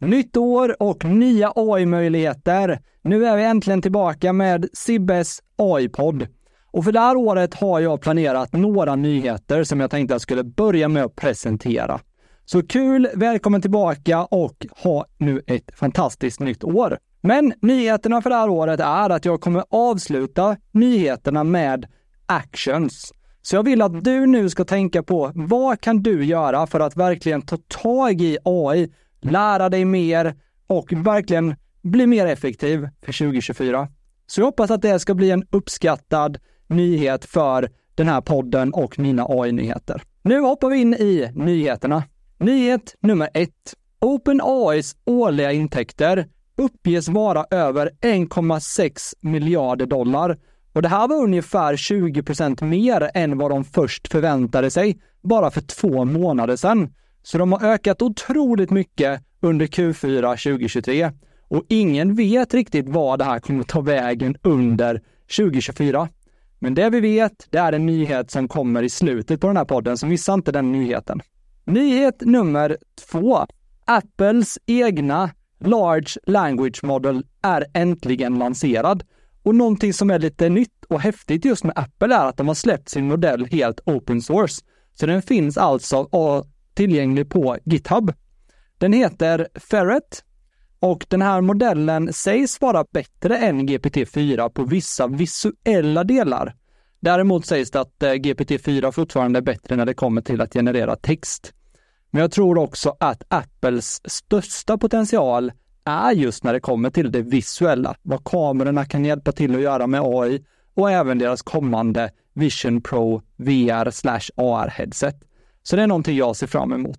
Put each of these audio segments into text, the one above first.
Nytt år och nya AI-möjligheter. Nu är vi äntligen tillbaka med Sibbes AI-podd. Och för det här året har jag planerat några nyheter som jag tänkte jag skulle börja med att presentera. Så kul, välkommen tillbaka och ha nu ett fantastiskt nytt år. Men nyheterna för det här året är att jag kommer avsluta nyheterna med actions. Så jag vill att du nu ska tänka på vad kan du göra för att verkligen ta tag i AI, lära dig mer och verkligen bli mer effektiv för 2024. Så jag hoppas att det ska bli en uppskattad nyhet för den här podden och mina AI-nyheter. Nu hoppar vi in i nyheterna. Nyhet nummer ett. OpenAIs årliga intäkter uppges vara över 1,6 miljarder dollar och det här var ungefär 20% mer än vad de först förväntade sig bara för två månader sedan. Så de har ökat otroligt mycket under Q4 2023 och ingen vet riktigt vad det här kommer ta vägen under 2024. Men det vi vet, det är en nyhet som kommer i slutet på den här podden, så missa inte den nyheten. Nyhet nummer två. Apples egna Large Language Model är äntligen lanserad. Och någonting som är lite nytt och häftigt just med Apple är att de har släppt sin modell helt open source. Så den finns alltså tillgänglig på GitHub. Den heter Ferret och den här modellen sägs vara bättre än GPT-4 på vissa visuella delar. Däremot sägs det att eh, GPT-4 fortfarande är bättre när det kommer till att generera text. Men jag tror också att Apples största potential är just när det kommer till det visuella, vad kamerorna kan hjälpa till att göra med AI och även deras kommande Vision Pro VR AR headset. Så det är någonting jag ser fram emot.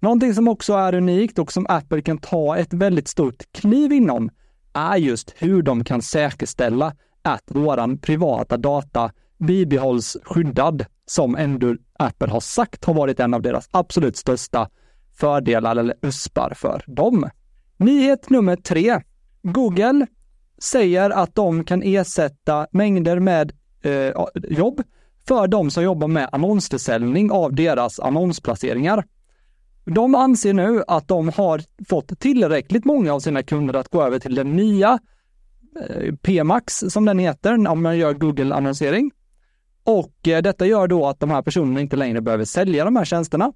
Någonting som också är unikt och som Apple kan ta ett väldigt stort kliv inom är just hur de kan säkerställa att våran privata data bibehålls skyddad, som ändå Apple har sagt har varit en av deras absolut största fördelar eller uspar för dem. Nyhet nummer tre. Google säger att de kan ersätta mängder med eh, jobb för de som jobbar med annonsförsäljning av deras annonsplaceringar. De anser nu att de har fått tillräckligt många av sina kunder att gå över till den nya eh, PMax som den heter om man gör Google-annonsering. Och eh, detta gör då att de här personerna inte längre behöver sälja de här tjänsterna.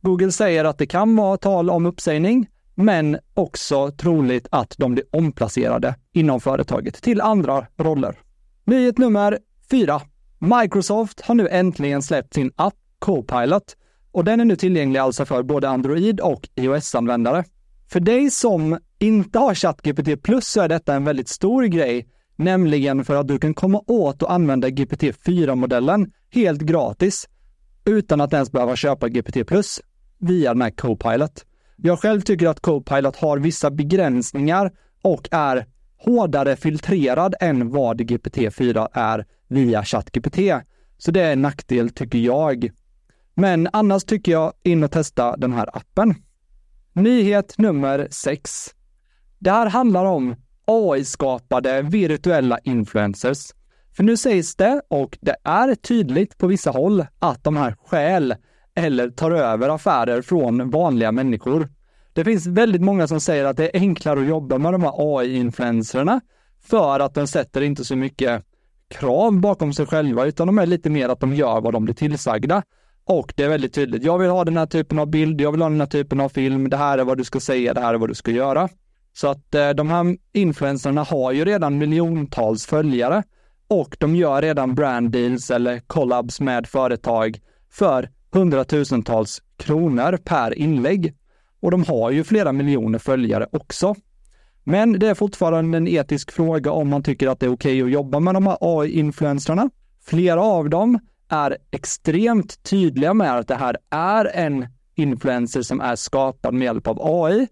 Google säger att det kan vara tal om uppsägning, men också troligt att de blir omplacerade inom företaget till andra roller. Nyhet nummer fyra. Microsoft har nu äntligen släppt sin app Copilot och den är nu tillgänglig alltså för både Android och iOS-användare. För dig som inte har ChatGPT Plus så är detta en väldigt stor grej, nämligen för att du kan komma åt och använda GPT-4-modellen helt gratis utan att ens behöva köpa GPT Plus via den här Copilot. Jag själv tycker att Copilot har vissa begränsningar och är hårdare filtrerad än vad GPT-4 är via ChatGPT. Så det är en nackdel tycker jag. Men annars tycker jag in och testa den här appen. Nyhet nummer 6. Det här handlar om AI-skapade virtuella influencers. För nu sägs det, och det är tydligt på vissa håll, att de här skäl eller tar över affärer från vanliga människor. Det finns väldigt många som säger att det är enklare att jobba med de här AI-influencerna för att de sätter inte så mycket krav bakom sig själva, utan de är lite mer att de gör vad de blir tillsagda. Och det är väldigt tydligt. Jag vill ha den här typen av bild, jag vill ha den här typen av film, det här är vad du ska säga, det här är vad du ska göra. Så att eh, de här influencerna har ju redan miljontals följare och de gör redan brand deals eller collabs med företag för hundratusentals kronor per inlägg. Och de har ju flera miljoner följare också. Men det är fortfarande en etisk fråga om man tycker att det är okej okay att jobba med de här AI-influencerna. Flera av dem är extremt tydliga med att det här är en influencer som är skapad med hjälp av AI.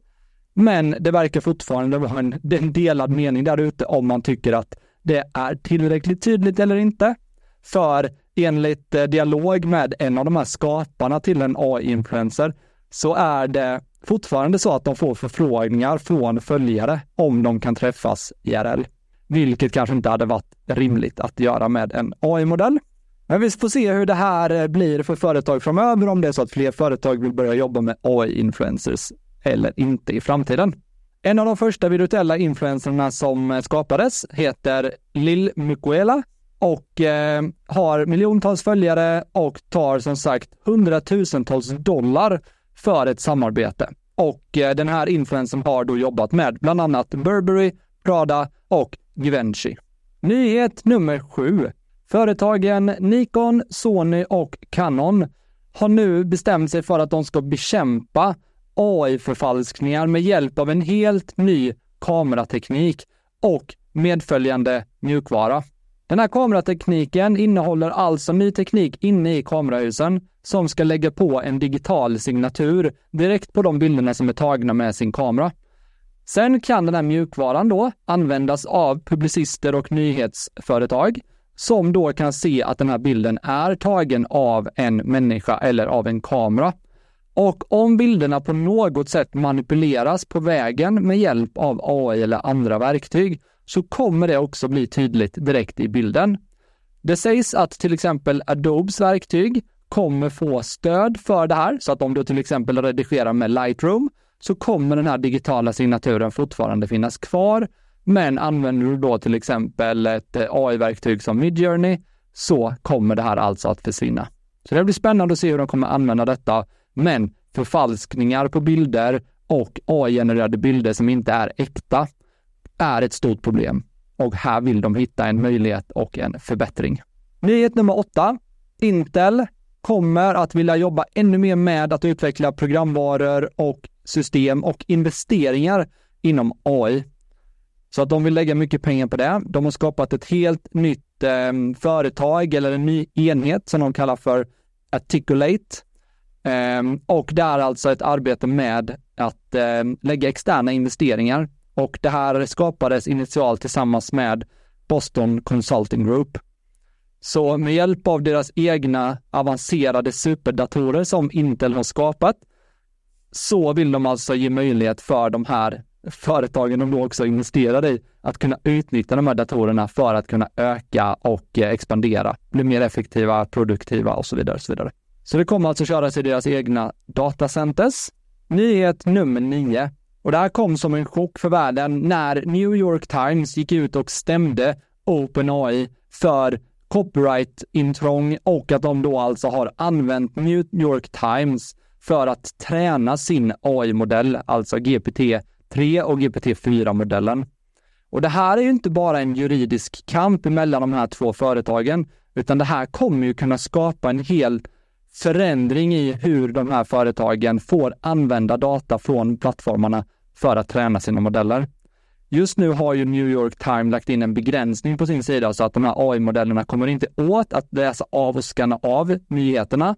Men det verkar fortfarande vara en, en delad mening där ute om man tycker att det är tillräckligt tydligt eller inte. För enligt eh, dialog med en av de här skaparna till en AI-influencer så är det fortfarande så att de får förfrågningar från följare om de kan träffas IRL. Vilket kanske inte hade varit rimligt att göra med en AI-modell. Men vi får se hur det här eh, blir för företag framöver, om det är så att fler företag vill börja jobba med AI-influencers eller inte i framtiden. En av de första virtuella influencerna som eh, skapades heter Lil Mukwela och eh, har miljontals följare och tar som sagt hundratusentals dollar för ett samarbete. Och eh, den här influencern har då jobbat med bland annat Burberry, Prada och Givenchy. Nyhet nummer sju. Företagen Nikon, Sony och Canon har nu bestämt sig för att de ska bekämpa AI-förfalskningar med hjälp av en helt ny kamerateknik och medföljande mjukvara. Den här kameratekniken innehåller alltså ny teknik inne i kamerahusen som ska lägga på en digital signatur direkt på de bilderna som är tagna med sin kamera. Sen kan den här mjukvaran då användas av publicister och nyhetsföretag som då kan se att den här bilden är tagen av en människa eller av en kamera. Och om bilderna på något sätt manipuleras på vägen med hjälp av AI eller andra verktyg så kommer det också bli tydligt direkt i bilden. Det sägs att till exempel Adobes verktyg kommer få stöd för det här, så att om du till exempel redigerar med Lightroom så kommer den här digitala signaturen fortfarande finnas kvar. Men använder du då till exempel ett eh, AI-verktyg som Midjourney så kommer det här alltså att försvinna. Så det blir spännande att se hur de kommer använda detta. Men förfalskningar på bilder och AI-genererade bilder som inte är äkta är ett stort problem. Och här vill de hitta en möjlighet och en förbättring. Nyhet nummer åtta. Intel kommer att vilja jobba ännu mer med att utveckla programvaror och system och investeringar inom AI. Så att de vill lägga mycket pengar på det. De har skapat ett helt nytt eh, företag eller en ny enhet som de kallar för Articulate. Eh, och det är alltså ett arbete med att eh, lägga externa investeringar och det här skapades initialt tillsammans med Boston Consulting Group. Så med hjälp av deras egna avancerade superdatorer som Intel har skapat så vill de alltså ge möjlighet för de här företagen de då också investerar i att kunna utnyttja de här datorerna för att kunna öka och expandera, bli mer effektiva, produktiva och så vidare. Och så, vidare. så det kommer alltså köras i deras egna datacenters. Nyhet nummer nio. Och det här kom som en chock för världen när New York Times gick ut och stämde OpenAI för copyright-intrång och att de då alltså har använt New York Times för att träna sin AI-modell, alltså GPT-3 och GPT-4-modellen. Och det här är ju inte bara en juridisk kamp mellan de här två företagen, utan det här kommer ju kunna skapa en hel förändring i hur de här företagen får använda data från plattformarna för att träna sina modeller. Just nu har ju New York Times lagt in en begränsning på sin sida så att de här AI-modellerna kommer inte åt att läsa av och skanna av nyheterna.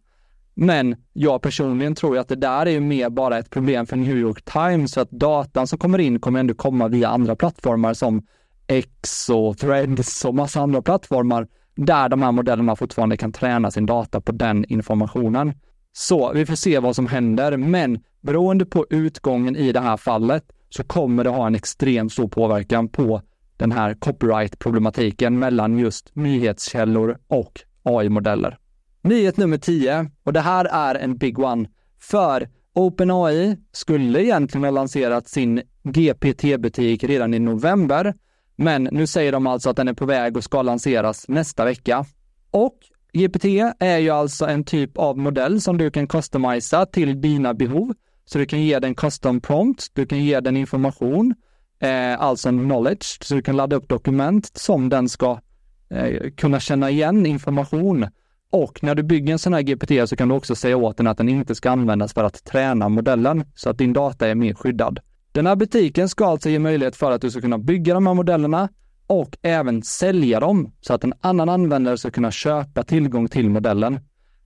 Men jag personligen tror att det där är ju mer bara ett problem för New York Times, så att datan som kommer in kommer ändå komma via andra plattformar som X och Threads och massa andra plattformar där de här modellerna fortfarande kan träna sin data på den informationen. Så vi får se vad som händer, men beroende på utgången i det här fallet så kommer det ha en extremt stor påverkan på den här copyright-problematiken mellan just nyhetskällor och AI-modeller. Nyhet nummer 10, och det här är en big one, för OpenAI skulle egentligen ha lanserat sin GPT-butik redan i november, men nu säger de alltså att den är på väg och ska lanseras nästa vecka. Och GPT är ju alltså en typ av modell som du kan customisa till dina behov. Så du kan ge den custom prompt, du kan ge den information, eh, alltså knowledge, så du kan ladda upp dokument som den ska eh, kunna känna igen information. Och när du bygger en sån här GPT så kan du också säga åt den att den inte ska användas för att träna modellen så att din data är mer skyddad. Den här butiken ska alltså ge möjlighet för att du ska kunna bygga de här modellerna och även sälja dem så att en annan användare ska kunna köpa tillgång till modellen.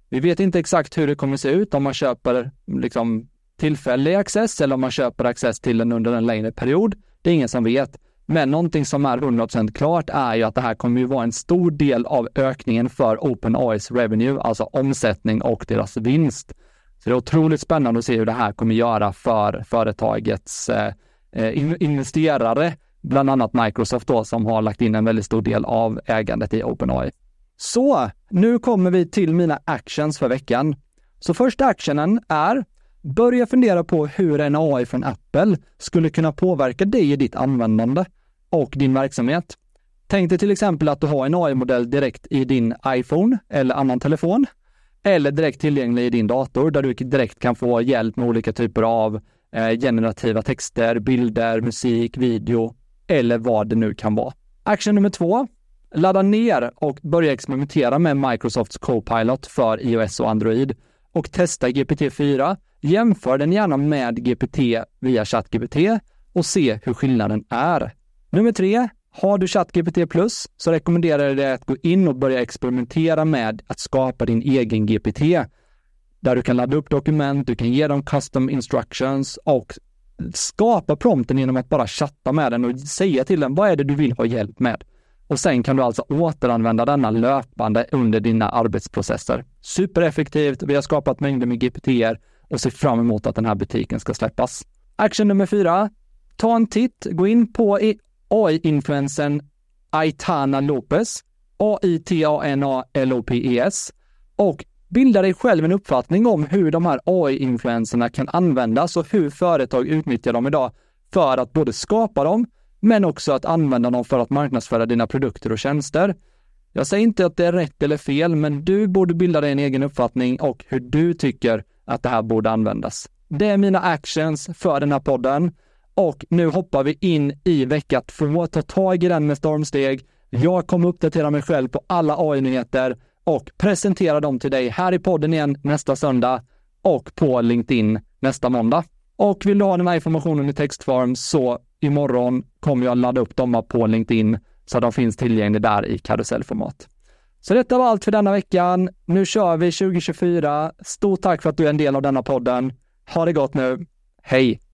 Vi vet inte exakt hur det kommer se ut om man köper liksom tillfällig access eller om man köper access till den under en längre period. Det är ingen som vet. Men någonting som är 100% klart är ju att det här kommer ju vara en stor del av ökningen för OpenAIs revenue, alltså omsättning och deras vinst. Så det är otroligt spännande att se hur det här kommer göra för företagets eh, eh investerare, bland annat Microsoft då, som har lagt in en väldigt stor del av ägandet i OpenAI. Så, nu kommer vi till mina actions för veckan. Så första actionen är börja fundera på hur en AI från Apple skulle kunna påverka dig i ditt användande och din verksamhet. Tänk dig till exempel att du har en AI-modell direkt i din iPhone eller annan telefon eller direkt tillgänglig i din dator där du direkt kan få hjälp med olika typer av eh, generativa texter, bilder, musik, video eller vad det nu kan vara. Action nummer två. Ladda ner och börja experimentera med Microsofts Copilot för iOS och Android och testa GPT-4. Jämför den gärna med GPT via ChatGPT och se hur skillnaden är. Nummer tre. Har du ChatGPT Plus så rekommenderar jag dig att gå in och börja experimentera med att skapa din egen GPT. Där du kan ladda upp dokument, du kan ge dem custom instructions och skapa prompten genom att bara chatta med den och säga till den vad är det du vill ha hjälp med. Och sen kan du alltså återanvända denna löpande under dina arbetsprocesser. Supereffektivt, vi har skapat mängder med GPT och ser fram emot att den här butiken ska släppas. Action nummer fyra. Ta en titt, gå in på AI-influensen Aitana Lopez, A-I-T-A-N-A-L-O-P-E-S och bilda dig själv en uppfattning om hur de här AI-influenserna kan användas och hur företag utnyttjar dem idag för att både skapa dem, men också att använda dem för att marknadsföra dina produkter och tjänster. Jag säger inte att det är rätt eller fel, men du borde bilda dig en egen uppfattning och hur du tycker att det här borde användas. Det är mina actions för den här podden. Och nu hoppar vi in i vecka två. Ta tag i den med stormsteg. Jag kommer uppdatera mig själv på alla AI-nyheter och presentera dem till dig här i podden igen nästa söndag och på LinkedIn nästa måndag. Och vill du ha den här informationen i textform så imorgon kommer jag ladda upp dem på LinkedIn så att de finns tillgängliga där i karusellformat. Så detta var allt för denna veckan. Nu kör vi 2024. Stort tack för att du är en del av denna podden. Ha det gott nu. Hej!